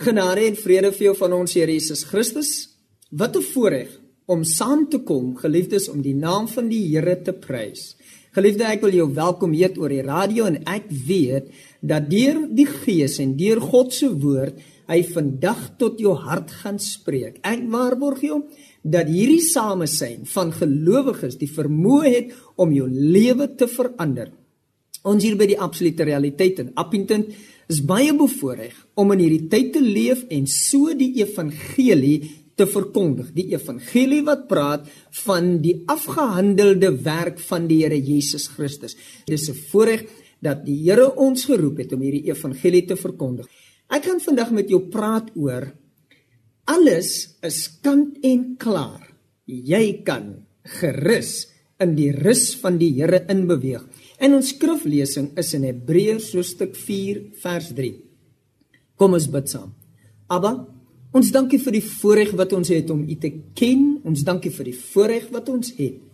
Genade en vrede vir jou van ons Here Jesus Christus. Wat 'n voorreg om saam te kom, geliefdes, om die naam van die Here te prys. Geliefde, ek wil jou welkom hier oor die radio en ek weet dat deur die Gees en deur God se woord hy vandag tot jou hart gaan spreek. Ek waarborg jou dat hierdie samesyn van gelowiges die vermoë het om jou lewe te verander. Ons hier by die absolute realiteit in Appington is baie bevoorreg om in hierdie tyd te leef en so die evangelie te verkondig. Die evangelie wat praat van die afgehandelde werk van die Here Jesus Christus. Dis 'n voorreg dat die Here ons geroep het om hierdie evangelie te verkondig. Ek gaan vandag met jou praat oor alles is kant en klaar. Jy kan gerus in die rus van die Here inbeweeg. En ons skriflesing is in Hebreërs hoofstuk 4 vers 3. Kom ons bid saam. Abba, ons dankie vir die voorreg wat ons het om U te ken. Ons dankie vir die voorreg wat ons het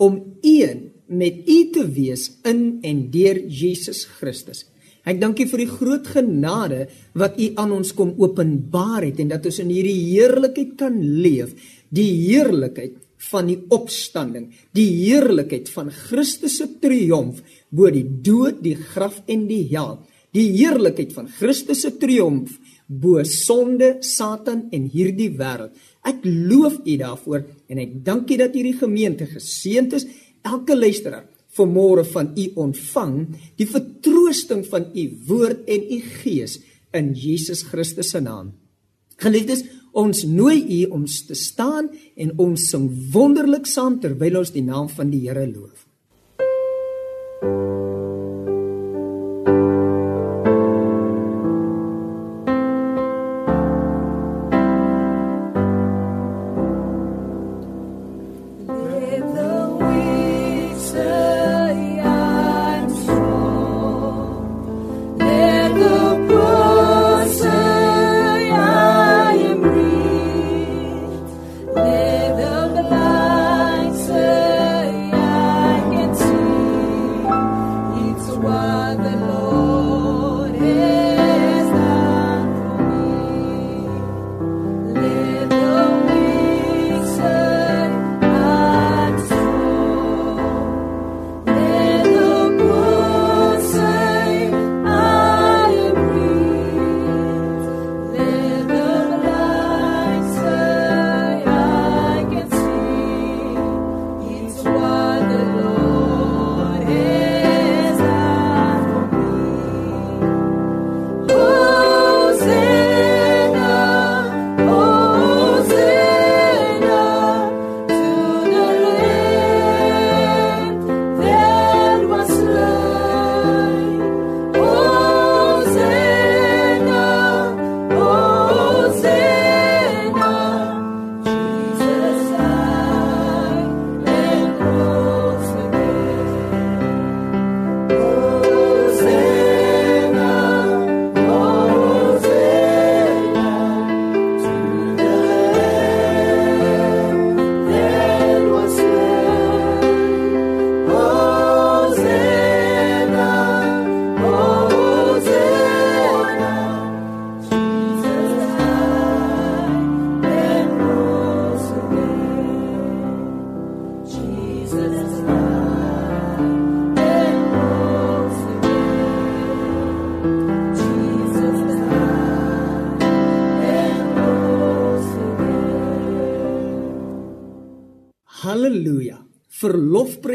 om een met U te wees in en deur Jesus Christus. Ek dankie vir die groot genade wat U aan ons kom openbaar het en dat ons in hierdie heerlikheid kan leef. Die heerlikheid van die opstanding, die heerlikheid van Christus se triomf bo die dood, die graf en die hel. Die heerlikheid van Christus se triomf bo sonde, Satan en hierdie wêreld. Ek loof U daarvoor en ek dank U dat hierdie gemeente geseënd is. Elke luisteraar vanmôre van U ontvang die vertroosting van U woord en U gees in Jesus Christus se naam. Geliefdes, Ons nooi u om te staan en ons sing wonderlik saam terwyl ons die naam van die Here loof. Halleluja.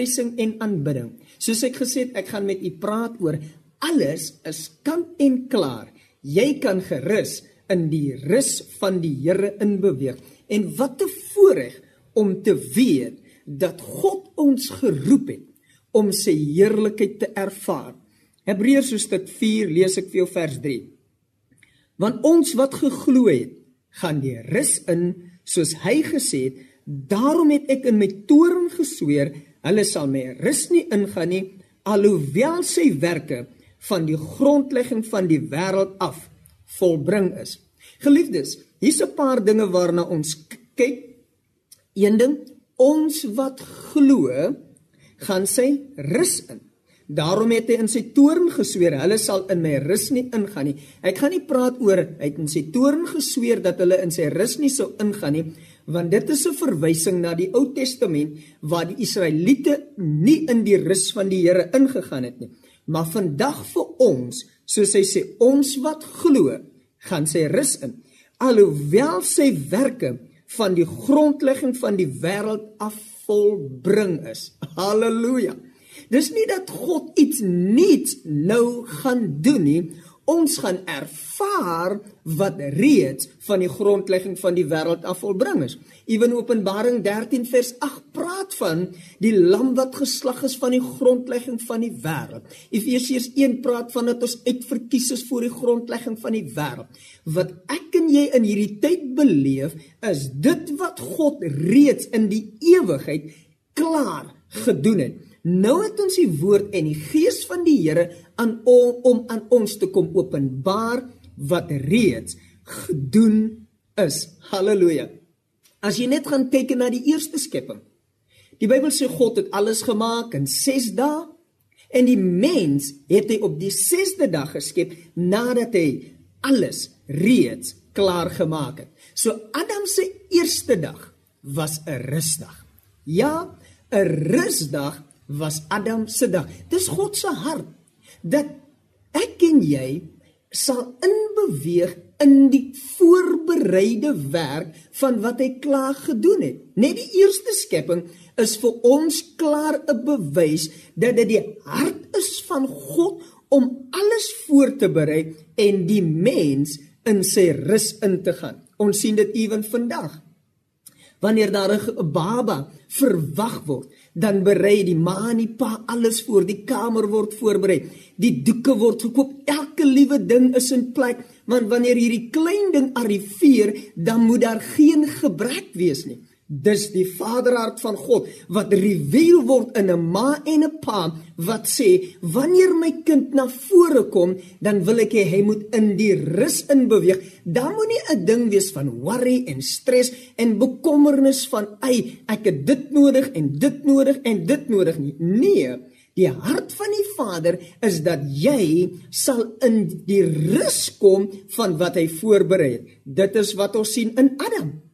Lofprysing en aanbidding. Soos ek gesê het, ek gaan met u praat oor alles is kant en klaar. Jy kan gerus in die rus van die Here inbeweeg. En wat 'n voorreg om te weet dat God ons geroep het om sy heerlikheid te ervaar. Hebreërs hoofstuk 4 lees ek vir jou vers 3. Want ons wat geglo het, gaan die rus in soos hy gesê het Daarom het ek in my toorn gesweer, hulle sal my rus nie ingaan nie, alhoewel sy werke van die grondlegging van die wêreld af volbring is. Geliefdes, hier's 'n paar dinge waarna ons kyk. Een ding, ons wat glo, gaan sy rus in. Daarom het hy in sy toorn gesweer, hulle sal in my rus nie ingaan nie. Ek gaan nie praat oor hy het in sy toorn gesweer dat hulle in sy rus nie sou ingaan nie, want dit is 'n verwysing na die Ou Testament waar die Israeliete nie in die rus van die Here ingegaan het nie. Maar vandag vir ons, soos hy sê, ons wat glo, gaan sy rus in. Alhoewel sy werke van die grondlegging van die wêreld af volbring is. Halleluja. Dis nie dat God iets nuuts nou gaan doen nie. Ons gaan ervaar wat reeds van die grondlegging van die wêreld af volbring is. Ewen Openbaring 13 vers 8 praat van die lam wat geslag is van die grondlegging van die wêreld. Efesiërs 1 praat van dat ons uitverkies is voor die grondlegging van die wêreld. Wat ek en jy in hierdie tyd beleef, is dit wat God reeds in die ewigheid klaar gedoen het. Nou het ons die woord en die gees van die Here aan om, om aan ons te kom openbaar wat reeds gedoen is. Halleluja. As jy net gaan kyk na die eerste skepping. Die Bybel sê God het alles gemaak in 6 dae en die mens het hy op die 6de dag geskep nadat hy alles reeds klaar gemaak het. So Adam se eerste dag was 'n rusdag. Ja, 'n rusdag was Adam se dag. Dis God se hart dat ek en jy sal inbeweeg in die voorbereide werk van wat hy klaar gedoen het. Net die eerste skepping is vir ons klaar 'n bewys dat dit die hart is van God om alles voor te berei en die mens in sy rus in te gaan. Ons sien dit ewen vandag. Wanneer daar 'n baba verwag word, dan berei die ma en die pa alles voor, die kamer word voorberei, die doeke word gekoop, elke liewe ding is in plek, want wanneer hierdie klein ding arriveer, dan moet daar geen gebrek wees nie. Dis die vaderhart van God wat reveal word in 'n ma en 'n pa wat sê wanneer my kind na vore kom dan wil ek hê hy moet in die rus in beweeg. Dan moenie 'n ding wees van worry en stres en bekommernis van ai ek het dit nodig en dit nodig en dit nodig nie. Nee, die hart van die Vader is dat jy sal in die rus kom van wat hy voorberei het. Dit is wat ons sien in Adam.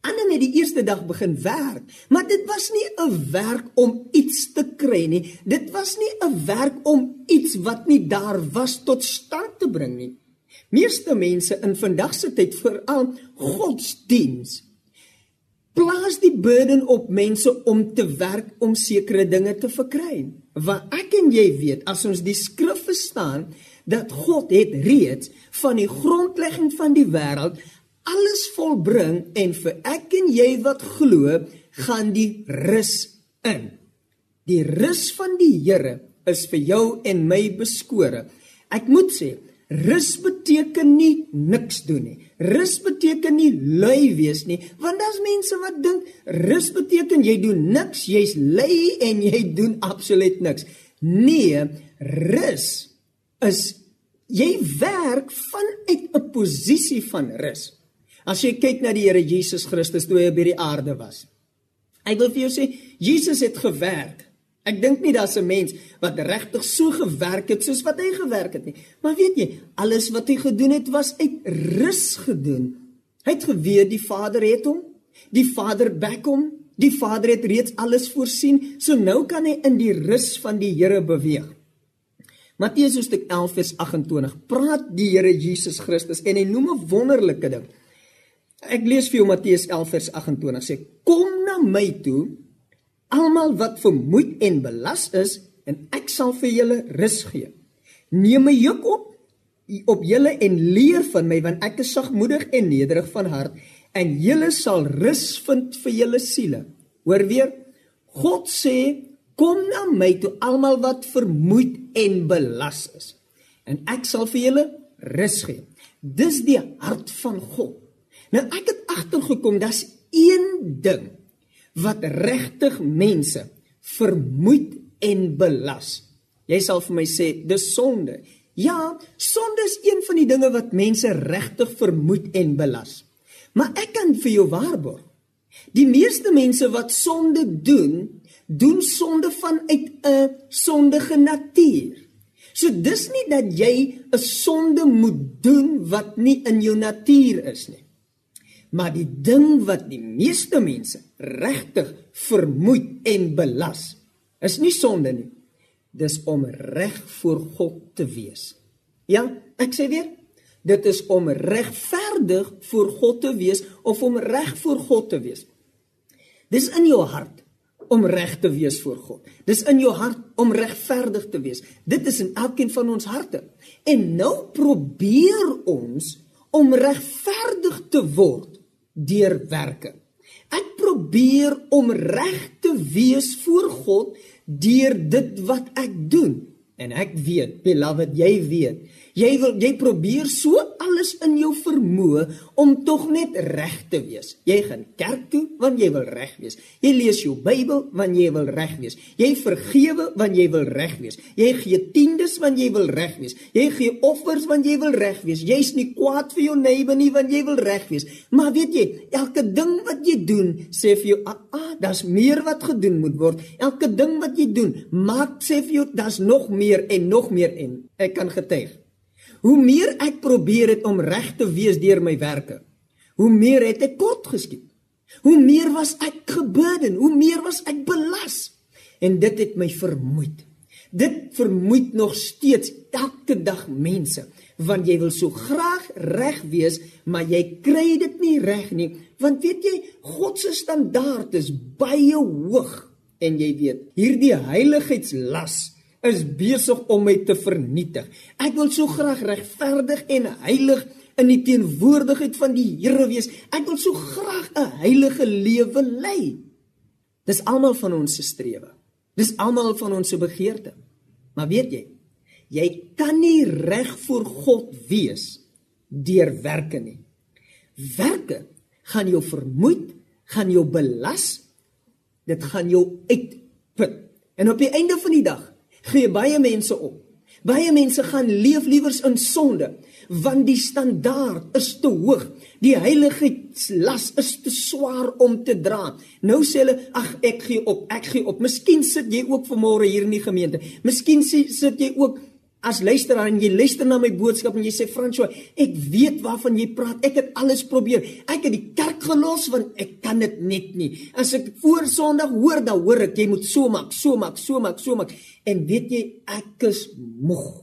Adam het die eerste dag begin werk, maar dit was nie 'n werk om iets te kry nie. Dit was nie 'n werk om iets wat nie daar was tot stand te bring nie. Meeste mense in vandag se tyd, veral godsdiens, plaas die burden op mense om te werk om sekere dinge te verkry. Wat ek en jy weet, as ons die skrif verstaan, dat God het reeds van die grondlegging van die wêreld alles volbring en vir ek en jy wat glo, gaan die rus in. Die rus van die Here is vir jou en my beskore. Ek moet sê, rus beteken nie niks doen nie. Rus beteken nie lui wees nie, want daar's mense wat dink rus beteken jy doen niks, jy's lui en jy doen absoluut niks. Nee, rus is jy werk vanuit 'n posisie van rus. As jy kyk na die Here Jesus Christus toe hy op hierdie aarde was. Ek wil vir jou sê Jesus het gewerk. Ek dink nie daar's 'n mens wat regtig so gewerk het soos wat hy gewerk het nie. Maar weet jy, alles wat hy gedoen het was uit rus gedoen. Hy het geweet die Vader het hom, die Vader bek hom, die Vader het reeds alles voorsien, so nou kan hy in die rus van die Here beweeg. Matteus hoofstuk 11 vers 28 praat die Here Jesus Christus en hy noem 'n wonderlike ding. Ek lees vir jou Matteus 11 vers 28 sê: "Kom na my toe, almal wat vermoeid en belas is, en ek sal vir julle rus gee. Neem my juk op op julle en leer van my, want ek is sagmoedig en nederig van hart, en julle sal rus vind vir julle siele." Hoor weer, God sê: "Kom na my toe, almal wat vermoeid en belas is, en ek sal vir julle rus gee." Dis die hart van God. Nou ek het agtergekom dat's een ding wat regtig mense vermoed en belas. Jy sal vir my sê dis sonde. Ja, sonde is een van die dinge wat mense regtig vermoed en belas. Maar ek kan vir jou waarborg. Die meeste mense wat sonde doen, doen sonde vanuit 'n sondige natuur. So dis nie dat jy 'n sonde moet doen wat nie in jou natuur is nie. Maar die ding wat die meeste mense regtig vermoei en belas, is nie sonde nie. Dis om reg voor God te wees. Ja, ek sê weer, dit is om regverdig voor God te wees of om reg voor God te wees. Dis in jou hart om reg te wees voor God. Dis in jou hart om regverdig te wees. Dit is in elkeen van ons harte. En nou probeer ons om regverdig te word deur werke. Ek probeer om reg te wees voor God deur dit wat ek doen. En ek weet, beloved, jy weet, Jy wil jy probeer so alles in jou vermoë om tog net reg te wees. Jy gaan kerk toe want jy wil reg wees. Jy lees jou Bybel want jy wil reg wees. Jy vergewe want jy wil reg wees. Jy gee tiendes want jy wil reg wees. Jy gee offers want jy wil reg wees. Jy's nie kwaad vir jou neighbor nie want jy wil reg wees. Maar weet jy, elke ding wat jy doen, sê vir jou, "Ah, ah daar's meer wat gedoen moet word." Elke ding wat jy doen, maak sê vir jou, "Daar's nog meer en nog meer en ek kan getuig." Hoe meer ek probeer het om reg te wees deur my werke, hoe meer het ek kort geskiet. Hoe meer was ek gebeden, hoe meer was ek belas en dit het my vermoeid. Dit vermoeid nog steeds elke dag mense want jy wil so graag reg wees, maar jy kry dit nie reg nie, want weet jy, God se standaard is baie hoog en jy weet, hierdie heiligheidslas is besig om my te vernietig. Ek wil so graag regverdig en heilig in die teenwoordigheid van die Here wees. Ek wil so graag 'n heilige lewe lei. Dis almal van ons se strewe. Dis almal van ons se begeerte. Maar weet jy, jy kan nie reg voor God wees deur werke nie. Werke gaan jou vermoei, gaan jou belas. Dit gaan jou uitput. En op die einde van die dag gee baie mense op. Baie mense gaan leef liewers in sonde want die standaard is te hoog. Die heiligheidslas is te swaar om te dra. Nou sê hulle, ag ek gee op, ek gee op. Miskien sit jy ook vanmôre hier in die gemeente. Miskien sit jy ook as luisteraar en jy luister na my boodskap en jy sê François, ek weet waarvan jy praat. Ek het alles probeer. Ek het die kerk gelos want ek kan dit net nie. As ek voor Sondag hoor, dan hoor ek jy moet so maak, so maak, so maak, so maak. En weet jy, ek is moeg.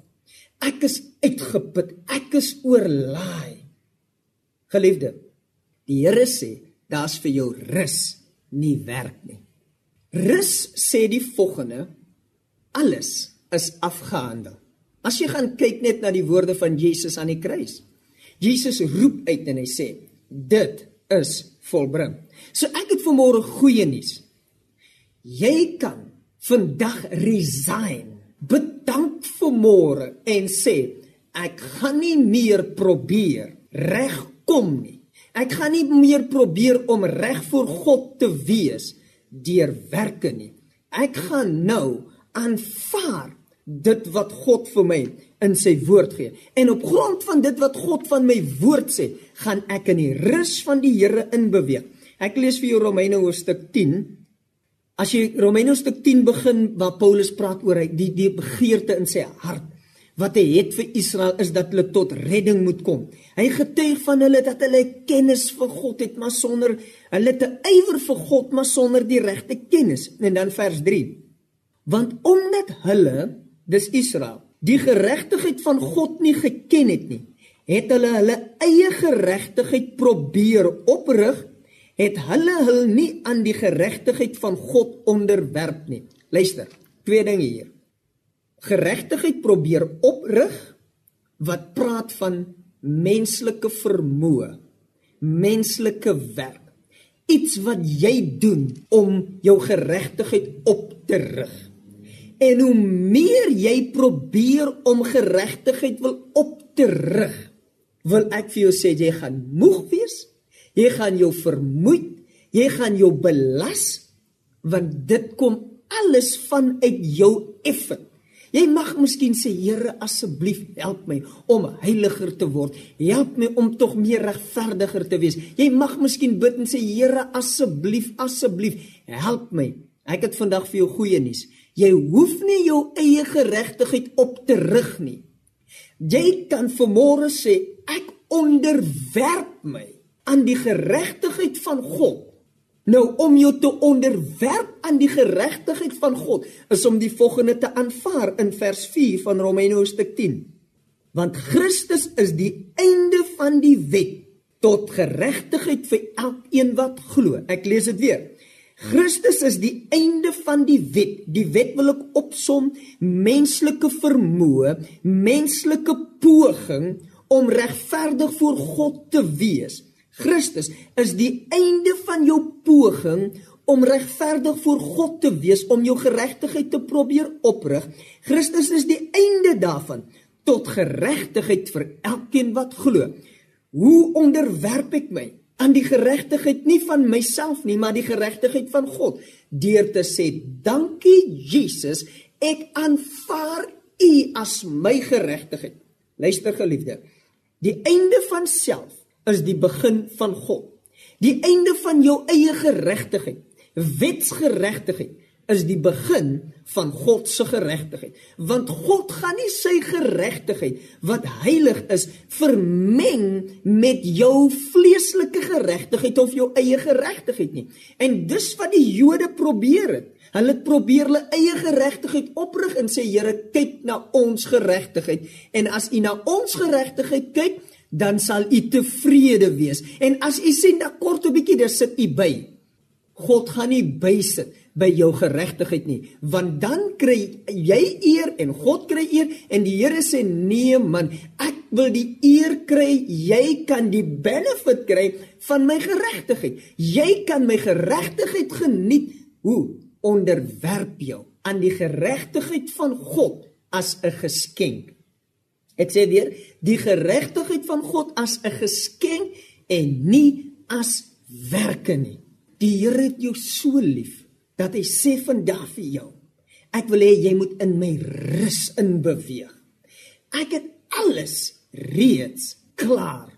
Ek is uitgeput. Ek is oorlaai. Geliefde, die Here sê, daar's vir jou rus, nie werk nie. Rus sê die volgende: Alles is afgehandel. As jy gaan kyk net na die woorde van Jesus aan die kruis. Jesus roep uit en hy sê: "Dit is volbring." So ek het vanmôre goeie nuus. Jy kan vandag resign. Bedank vanmôre en sê: "Ek gaan nie meer probeer regkom nie. Ek gaan nie meer probeer om reg voor God te wees deur werke nie. Ek gaan nou aanvaar dit wat God vir my in sy woord gee. En op grond van dit wat God van my woord sê, gaan ek in die rus van die Here inbeweeg. Ek lees vir jou Romeine hoofstuk 10. As jy Romeine hoofstuk 10 begin waar Paulus praat oor hy die die begeerte in sy hart wat hy het vir Israel is dat hulle tot redding moet kom. Hy getuig van hulle dat hulle kennis vir God het, maar sonder hulle te ywer vir God, maar sonder die regte kennis. En dan vers 3. Want omdat hulle dis Israel, die geregtigheid van God nie geken het nie, het hulle hulle eie geregtigheid probeer oprig, het hulle hul nie aan die geregtigheid van God onderwerp nie. Luister, twee dinge hier. Geregtigheid probeer oprig wat praat van menslike vermoë, menslike werk. Iets wat jy doen om jou geregtigheid op te rig. En hoe meer jy probeer om geregtigheid wil op te rig, wil ek vir jou sê jy gaan moeg wees. Jy gaan jou vermoei, jy gaan jou belas want dit kom alles vanuit jou effort. Jy mag miskien sê Here asseblief help my om heiliger te word. Help my om tog meer regverdiger te wees. Jy mag miskien bid en sê Here asseblief asseblief help my Ek het vandag vir jou goeie nuus. Jy hoef nie jou eie geregtigheid op te rig nie. Jy kan vanmôre sê ek onderwerp my aan die geregtigheid van God. Nou om jou te onderwerp aan die geregtigheid van God is om die volgende te aanvaar in vers 4 van Romeine hoofstuk 10. Want Christus is die einde van die wet tot geregtigheid vir elkeen wat glo. Ek lees dit weer. Christus is die einde van die wet. Die wet wil ek opsom menslike vermoë, menslike poging om regverdig voor God te wees. Christus is die einde van jou poging om regverdig voor God te wees, om jou geregtigheid te probeer oprig. Christus is die einde daarvan tot geregtigheid vir elkeen wat glo. Hoe onderwerp ek my? Aan die geregtigheid nie van myself nie, maar die geregtigheid van God deur te sê dankie Jesus, ek aanvaar U as my geregtigheid. Luister geliefde, die einde van self is die begin van God. Die einde van jou eie geregtigheid, wetsgeregtigheid is die begin van God se geregtigheid. Want God gaan nie sy geregtigheid wat heilig is vermeng met jou vleeslike geregtigheid of jou eie geregtigheid nie. En dis wat die Jode probeer het. Hulle het probeer hulle eie geregtigheid oprig en sê Here, kyk na ons geregtigheid. En as U na ons geregtigheid kyk, dan sal U tevrede wees. En as U sien dat kort 'n bietjie, dan sit U by. God gaan nie bysit by jou geregtigheid nie, want dan kry jy eer en God kry eer en die Here sê nee man, ek wil die eer kry, jy kan die benefit kry van my geregtigheid. Jy kan my geregtigheid geniet. Hoe onderwerp jou aan die geregtigheid van God as 'n geskenk. Ek sê weer, die geregtigheid van God as 'n geskenk en nie as werke nie. Die Here het jou so lief dat hy sê vandag vir jou ek wil hê jy moet in my rus inbeweeg. Ek het alles reeds klaar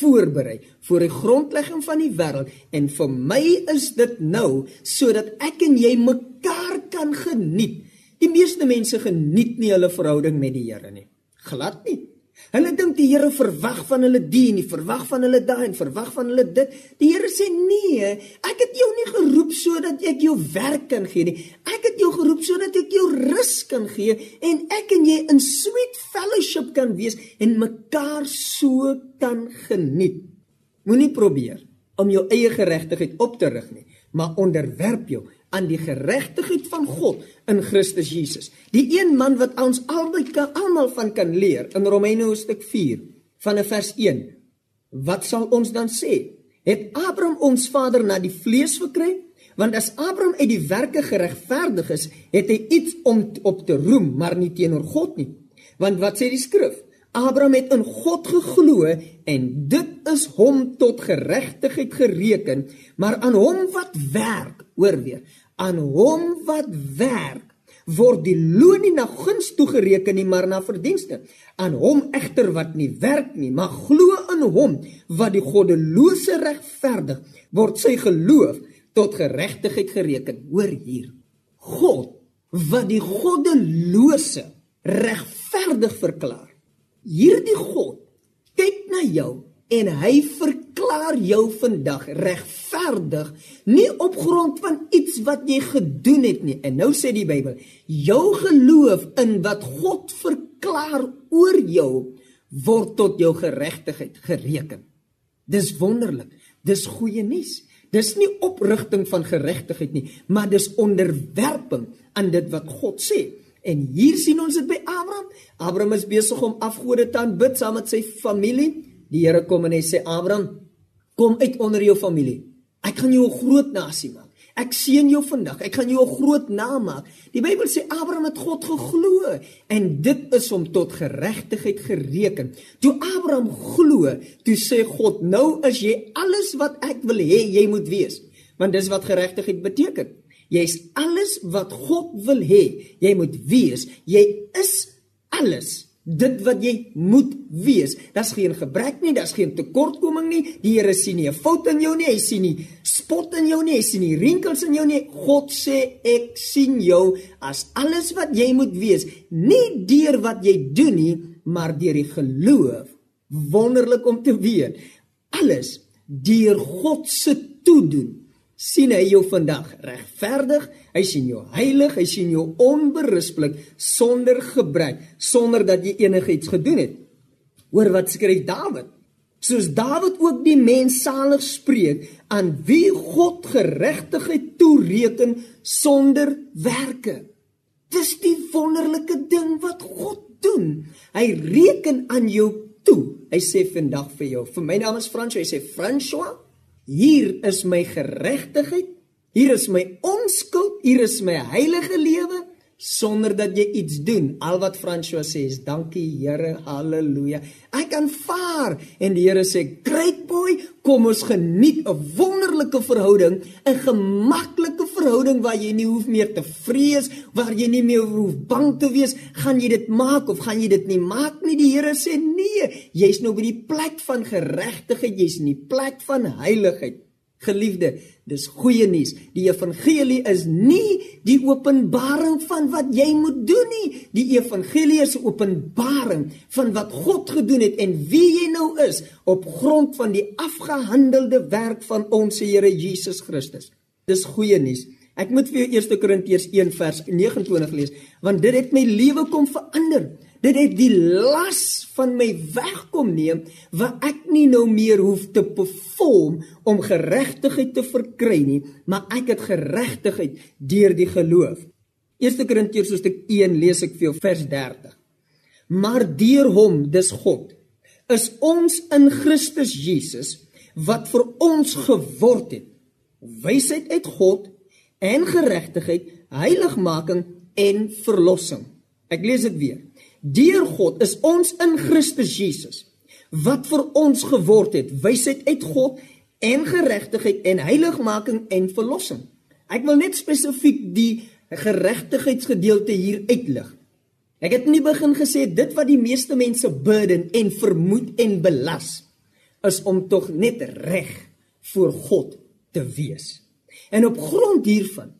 voorberei vir die grondlegging van die wêreld en vir my is dit nou sodat ek en jy mekaar kan geniet. Die meeste mense geniet nie hulle verhouding met die Here nie. Glad nie. Hulle dink die Here verwag van hulle dien, nie verwag van hulle daai en verwag van hulle dit. Die Here sê nee, ek het jou nie geroep sodat ek jou werk kan gee nie. Ek het jou geroep sodat ek jou rus kan gee en ek en jy in sweet fellowship kan wees en mekaar so kan geniet. Moenie probeer om jou eie geregtigheid op te rig nie, maar onderwerp jou aan die geregtigheid van God in Christus Jesus. Die een man wat ons albei kan almal van kan leer in Romeine hoofstuk 4 van vers 1. Wat sal ons dan sê? Het Abraham ons vader na die vlees verkry? Want as Abraham uit die werke geregverdig is, het hy iets om op te roem, maar nie teenoor God nie. Want wat sê die skrif? Abraham het in God geglo en dit is hom tot geregtigheid gereken, maar aan hom wat werk, hoor weer, aan hom wat werk word die loon nie na guns toegereken nie maar na verdienste. Aan hom egter wat nie werk nie maar glo in hom wat die goddelose regverdig word sy geloof tot geregtigheid gereken. Hoor hier. God wat die goddelose regverdig verklaar. Hierdie God kyk na jou en hy verklaar jou vandag regverdig nie op grond van iets wat jy gedoen het nie. En nou sê die Bybel jou geloof in wat God verklaar oor jou word tot jou geregtigheid gereken. Dis wonderlik dis goeie nuus. Dis nie oprigting van geregtigheid nie maar dis onderwerping aan dit wat God sê. En hier sien ons dit by Abraham. Abraham is besig om afgode te aanbid saam met sy familie. Die Here kom en hy sê Abraham, kom uit onder jou familie. Ek gaan jou 'n groot nasie maak. Ek seën jou vandag. Ek gaan jou 'n groot naam maak. Die Bybel sê Abraham het God geglo en dit is hom tot geregtigheid gereken. Toe Abraham glo, toe sê God, nou is jy alles wat ek wil hê jy moet wees. Want dis wat geregtigheid beteken. Jy's alles wat God wil hê jy moet wees. Jy is alles dit wat jy moet wees. Daar's geen gebrek nie, daar's geen tekortkoming nie. Die Here sien nie 'n fout in jou nie, hy sien nie spot in jou nie, hy sien nie rinkels in jou nie. God sê ek sien jou as alles wat jy moet wees, nie deur wat jy doen nie, maar deur die geloof. Wonderlik om te weet. Alles deur God se toedoen sien hy jou vandag regverdig, hy sien jou heilig, hy sien jou onberispelik sonder gebrek, sonder dat jy enigiets gedoen het. Hoor wat skryf Dawid? Soos Dawid ook die mens salig spreek aan wie God geregtigheid toereken sonder werke. Dis die wonderlike ding wat God doen. Hy reken aan jou toe. Hy sê vandag vir jou. Vir my naam is François. Hy sê François, Hier is my geregtigheid. Hier is my onskuld. Hier is my heilige lewe sonder dat jy iets doen. Al wat François sê is dankie Here. Halleluja. Ek aanvaar en die Here sê, "Great boy, kom ons geniet 'n wonderlike verhouding, 'n gemaklike verhouding waar jy nie hoef meer te vrees, waar jy nie meer hoef bang te wees, gaan jy dit maak of gaan jy dit nie maak nie?" Die Here sê, "Nee, jy's nou by die plek van geregtigheid, jy's in die plek van heiligheid." Geliefde, dis goeie nuus. Die evangelie is nie die openbaring van wat jy moet doen nie. Die evangelie is 'n openbaring van wat God gedoen het en wie jy nou is op grond van die afgehandelde werk van ons Here Jesus Christus. Dis goeie nuus. Ek moet vir jou 1 Korintiërs 1 vers 29 lees, want dit het my lewe kom verander. Dit het die las van my wegkom neem wat ek nie nou meer hoef te perform om geregtigheid te verkry nie, maar ek het geregtigheid deur die geloof. 1 Korintiërs hoofstuk 1 lees ek vir jou vers 30. Maar deur hom, dis God, is ons in Christus Jesus wat vir ons geword het wysheid uit God en geregtigheid, heiligmaking en verlossing. Ek lees dit weer. Deur God is ons in Christus Jesus wat vir ons geword het wysheid uit God en geregtigheid en heiligmaking en verlossing. Ek wil net spesifiek die geregtigheidsgedeelte hier uitlig. Ek het nie begin gesê dit wat die meeste mense burden en vermoed en belas is om tog net reg voor God te wees. En op grond hiervan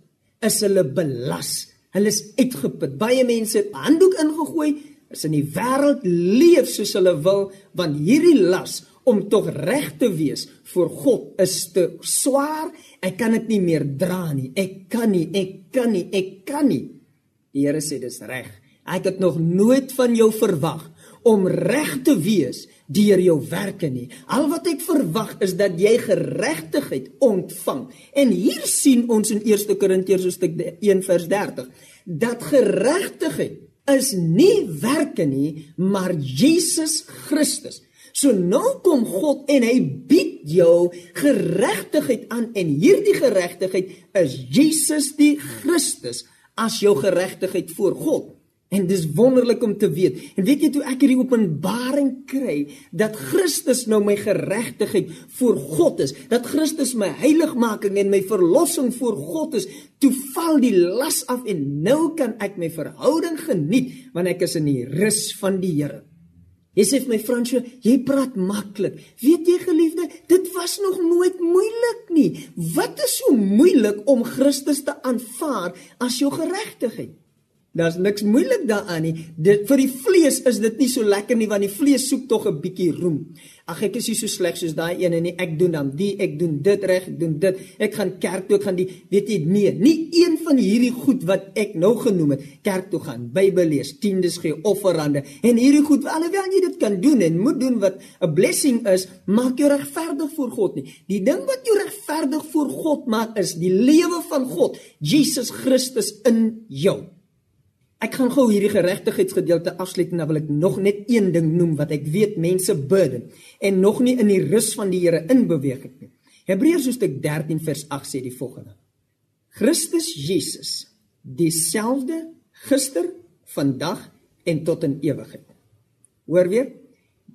is hulle belas. Hulle is uitgeput. Baie mense het handdoek ingegooi is in die wêreld leef soos hulle wil want hierdie las om tog reg te wees voor God is te swaar. Ek kan dit nie meer dra nie. Ek kan nie ek kan nie ek kan nie. Die Here sê dis reg. Ek het nog nooit van jou verwag om reg te wees deur jou werke nie. Al wat ek verwag is dat jy geregtigheid ontvang. En hier sien ons in 1 Korintiërs hoofstuk 1 vers 30 dat geregtigheid is nie werke nie, maar Jesus Christus. So nou kom God en hy bied jou geregtigheid aan en hierdie geregtigheid is Jesus die Christus as jou geregtigheid voor God. En dis wonderlik om te weet. En weet jy toe ek hierdie openbaring kry dat Christus nou my geregtigheid voor God is, dat Christus my heiligmaking en my verlossing voor God is, toe val die las af en nou kan ek my verhouding geniet want ek is in die rus van die Here. Jy sê vir my Fransjo, jy praat maklik. Weet jy geliefde, dit was nog nooit moeilik nie. Wat is so moeilik om Christus te aanvaar as jou geregtigheid? Daar's niks moeilik daaraan nie. Dit vir die vlees is dit nie so lekker nie want die vlees soek tog 'n bietjie roem. Ag ek is nie so sleg soos daai ene nie. Ek doen dan die, ek doen dit reg, ek doen dit. Ek gaan kerk toe, ek gaan die weet jy nee, nie een van hierdie goed wat ek nou genoem het, kerk toe gaan, Bybel lees, tiendes gee, offerande en hierdie goed alhoewel jy dit kan doen en moet doen wat 'n blessing is, maak jou regverdig voor God nie. Die ding wat jou regverdig voor God maak is die lewe van God, Jesus Christus in jou. Ek gaan gou hierdie geregtigheidsgedeelte afsluit en dan wil ek nog net een ding noem wat ek weet mense burden en nog nie in die rus van die Here inbeweeg het nie. Hebreërs hoofstuk 13 vers 8 sê die volgende: Christus Jesus dieselfde gister, vandag en tot in ewigheid. Hoor weer?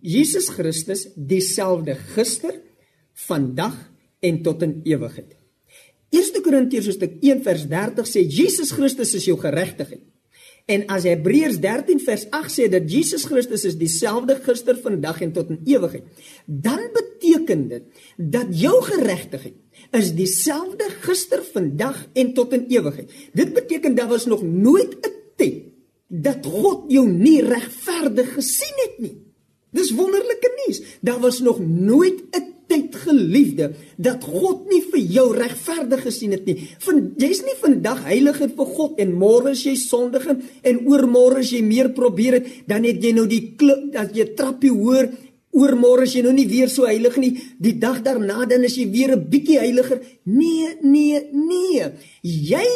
Jesus Christus dieselfde gister, vandag en tot in ewigheid. 1 Korintiërs hoofstuk 1 vers 30 sê Jesus Christus is jou geregtigheid. En as Hebreërs 13 vers 8 sê dat Jesus Christus is dieselfde gister, vandag en tot in ewigheid, dan beteken dit dat jou geregtigheid is dieselfde gister, vandag en tot in ewigheid. Dit beteken daar was nog nooit 'n tyd dat God jou nie regverdig gesien het nie. Dis wonderlike nuus. Daar was nog nooit 'n tyd geliefde dat God nie vir jou regverdig gesien het nie. Van jy's nie vandag heiliger vir God en môre as jy sondige en oormôre as jy meer probeer het, dan het jy nou die klip dat jy trappie hoor oormôre as jy nou nie weer so heilig nie. Die dag daarna dan is jy weer 'n bietjie heiliger. Nee, nee, nee. Jy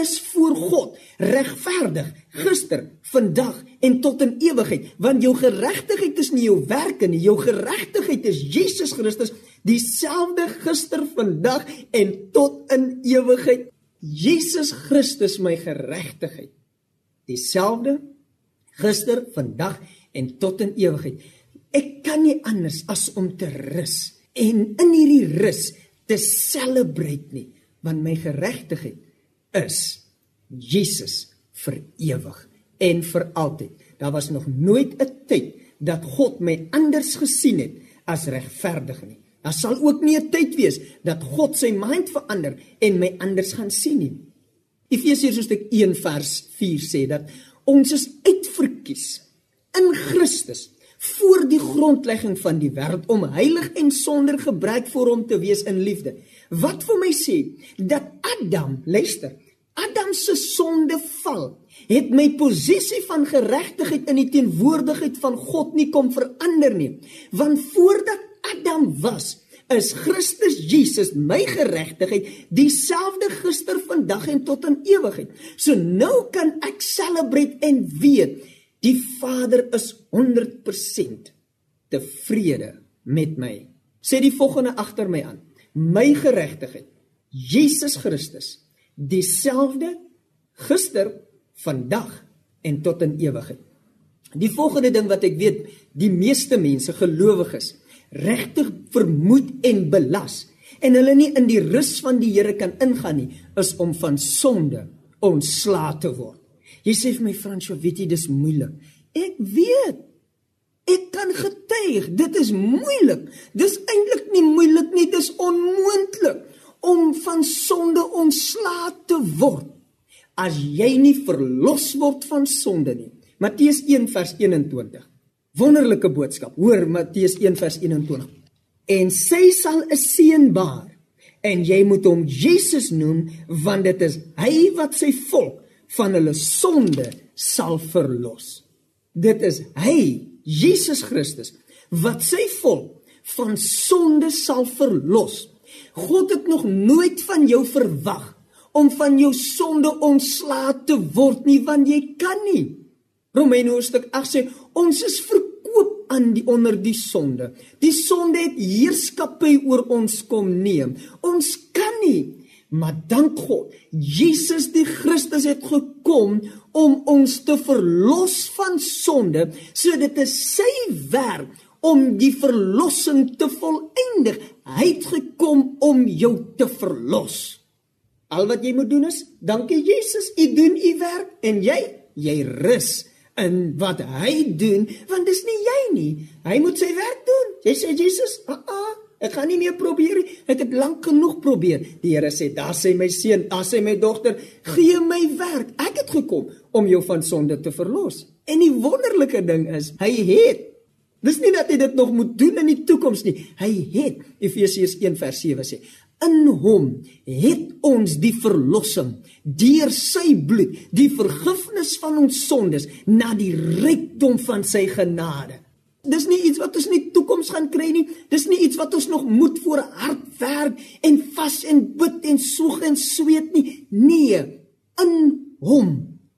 is voor God regverdig gister, vandag en tot in ewigheid, want jou geregtigheid is nie jou werke nie, jou geregtigheid is Jesus Christus, dieselfde gister, vandag en tot in ewigheid. Jesus Christus my geregtigheid. Dieselfde gister, vandag en tot in ewigheid. Ek kan nie anders as om te rus en in hierdie rus te celebrate nie, want my geregtigheid is Jesus vir ewig en vir altyd. Daar was nog nooit 'n tyd dat God my anders gesien het as regverdig nie. Daar sal ook nie 'n tyd wees dat God sy mind verander en my anders gaan sien nie. Efesiërs hoofstuk 1 vers 4 sê dat ons is uitverkies in Christus voor die grondlegging van die wêreld om heilig en sonder gebrek voor hom te wees in liefde. Wat vir my sê dat Adam, luister, Adam se sonde val het my posisie van geregtigheid in die teenwoordigheid van God nie kom verander nie. Want voordat Adam was, is Christus Jesus my geregtigheid dieselfde gister, vandag en tot in ewigheid. So nou kan ek celebrate en weet die Vader is 100% tevrede met my. Sê die volgende agter my aan. My geregtigheid, Jesus Christus dieselfde gister, vandag en tot in ewigheid. Die volgende ding wat ek weet, die meeste mense gelowiges regtig vermoed en belas en hulle nie in die rus van die Here kan ingaan nie, is om van sonde ontslae te word. Jy sê vir my Fransjo, weet jy dis moeilik. Ek weet. Ek kan getuig, dit is moeilik. Dis eintlik nie moeilik nie, dis onmoontlik om van sonde ontslae te word as jy nie verlos word van sonde nie. Matteus 1 vers 21. Wonderlike boodskap. Hoor Matteus 1 vers 21. En sy sal 'n seun baar en jy moet hom Jesus noem want dit is hy wat sy volk van hulle sonde sal verlos. Dit is hy, Jesus Christus, wat sy volk van sonde sal verlos. God het nog nooit van jou verwag om van jou sonde ontslae te word nie want jy kan nie. Romeine hoofstuk 8 sê ons is verkoop aan die onder die sonde. Die sonde het heerskappy oor ons kom neem. Ons kan nie. Maar dank God, Jesus die Christus het gekom om ons te verlos van sonde, so dit is sy werk om die verlossing te volëindig. Hy het gekom om jou te verlos. Al wat jy moet doen is, dankie Jesus, u doen u werk en jy, jy rus in wat hy doen, want dis nie jy nie. Hy moet sy werk doen. Jy sê Jesus, "Aa, uh -uh, ek gaan nie meer probeer nie. Ek het lank genoeg probeer." Die Here sê, "Daar sê my seun, daar sê my dogter, gee my werk. Ek het gekom om jou van sonde te verlos." En die wonderlike ding is, hy het Dis nie dat hy dit nog moet doen in die toekoms nie. Hy het Efesiërs 1 vers 7 sê, in hom het ons die verlossing deur sy bloed, die vergifnis van ons sondes na die rykdom van sy genade. Dis nie iets wat ons in die toekoms gaan kry nie. Dis nie iets wat ons nog moet voor hard werk en vas en bid en soeg en sweet nie. Nee, in hom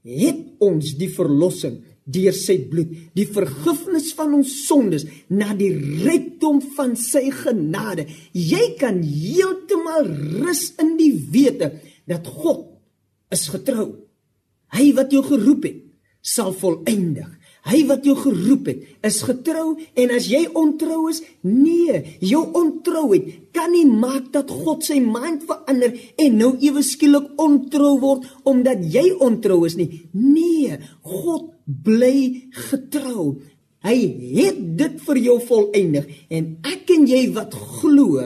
het ons die verlossing deur sy bloed, die vergifnis van ons sondes na die rykdom van sy genade. Jy kan heeltemal rus in die wete dat God is getrou. Hy wat jou geroep het, sal volëindig. Hy wat jou geroep het, is getrou en as jy ontrou is, nee, jou ontrouheid kan nie maak dat God sy mind verander en nou ewe skielik ontrou word omdat jy ontrou is nie. Nee, God bly getrou. Hy het dit vir jou volëindig en ek en jy wat glo,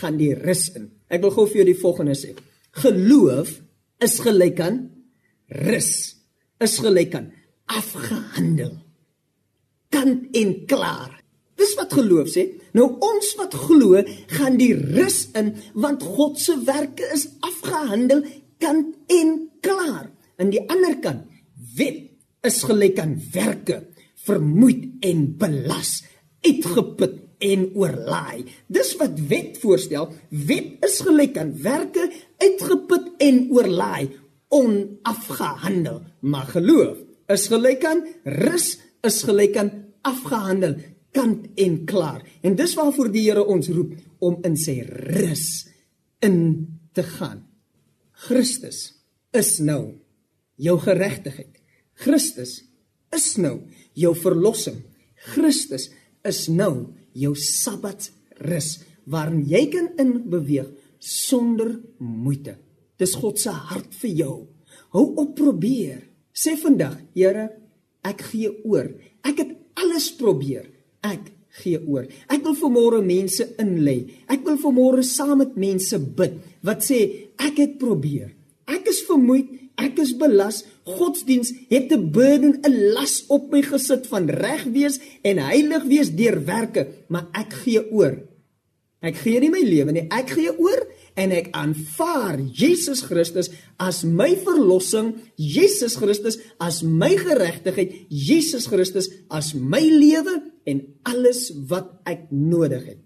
gaan die rus in. Ek wil gou vir jou die volgende sê. Geloof is gelyk aan rus. Is gelyk aan afgehandel. Kant en klaar. Dis wat geloof sê. Nou ons wat glo, gaan die rus in want God se werke is afgehandel kant en klaar. Aan die ander kant, wet is gelyk aan werke, vermoeid en belas, uitgeput en oorlaai. Dis wat wet voorstel. Wet is gelyk aan werke, uitgeput en oorlaai, onafgehandel. Maar geloof is gelyk aan rus is gelyk aan afgehandel kant en klaar. En dis waarvoor die Here ons roep om in sy rus in te gaan. Christus is nou jou geregtigheid. Christus is nou jou verlossing. Christus is nou jou Sabbatrus waarin jy kan in beweeg sonder moeite. Dis God se hart vir jou. Hou op probeer. Sê vandag, Here, ek gee oor. Ek het alles probeer. Ek gee oor. Ek wil vir môre mense inlei. Ek wil vir môre saam met mense bid wat sê ek het probeer. Ek is vermoeid, ek is belas. Godsdiens het 'n burden, 'n las op my gesit van reg wees en heilig wees deur werke, maar ek gee oor. Ek gee nie my lewe nie, ek gee oor en ek aanvaar Jesus Christus as my verlossing, Jesus Christus as my geregtigheid, Jesus Christus as my lewe en alles wat ek nodig het.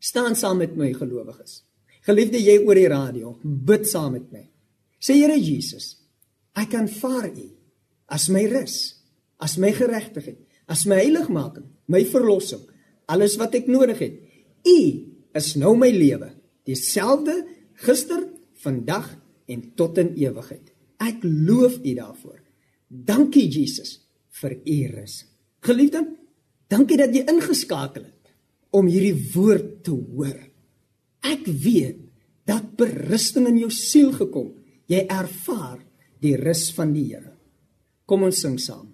Staan saam met my gelowiges. Geliefde jy oor die radio, bid saam met my. Sê Here Jesus, ek aanvaar U as my rus, as my geregtigheid, as my heiligmaking, my verlossing, alles wat ek nodig het. U is nou my lewe. Dieselfde gister, vandag en tot in ewigheid. Ek loof U daarvoor. Dankie Jesus vir U rus. Geliefde, dankie dat jy ingeskakel het om hierdie woord te hoor. Ek weet dat berusting in jou siel gekom. Jy ervaar die rus van die Here. Kom ons sing saam.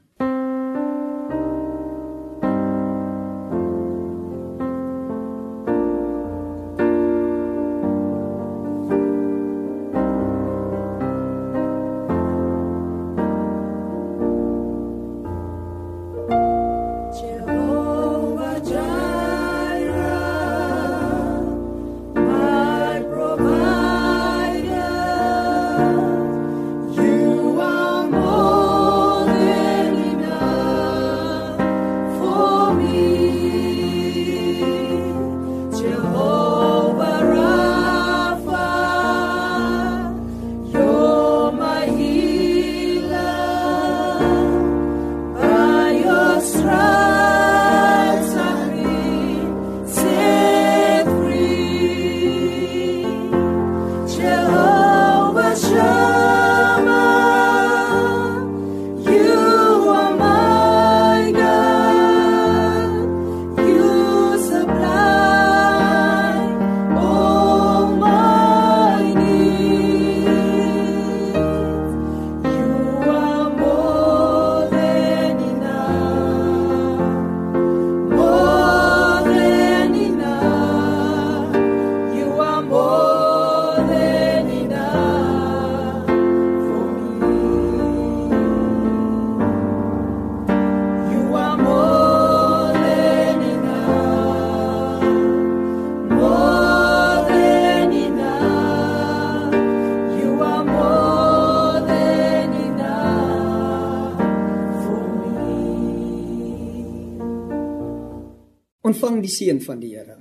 Ontvang die seën van die Here.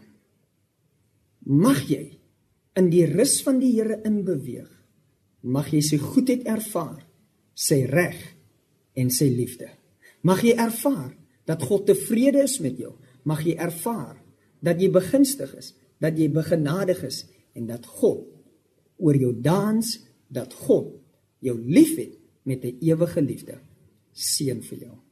Mag jy in die rus van die Here inbeweeg. Mag jy sy goedheid ervaar, sy reg en sy liefde. Mag jy ervaar dat God tevrede is met jou. Mag jy ervaar dat jy begunstig is, dat jy begenadig is en dat God oor jou dans, dat God jou liefhet met 'n ewige liefde. Seën vir jou.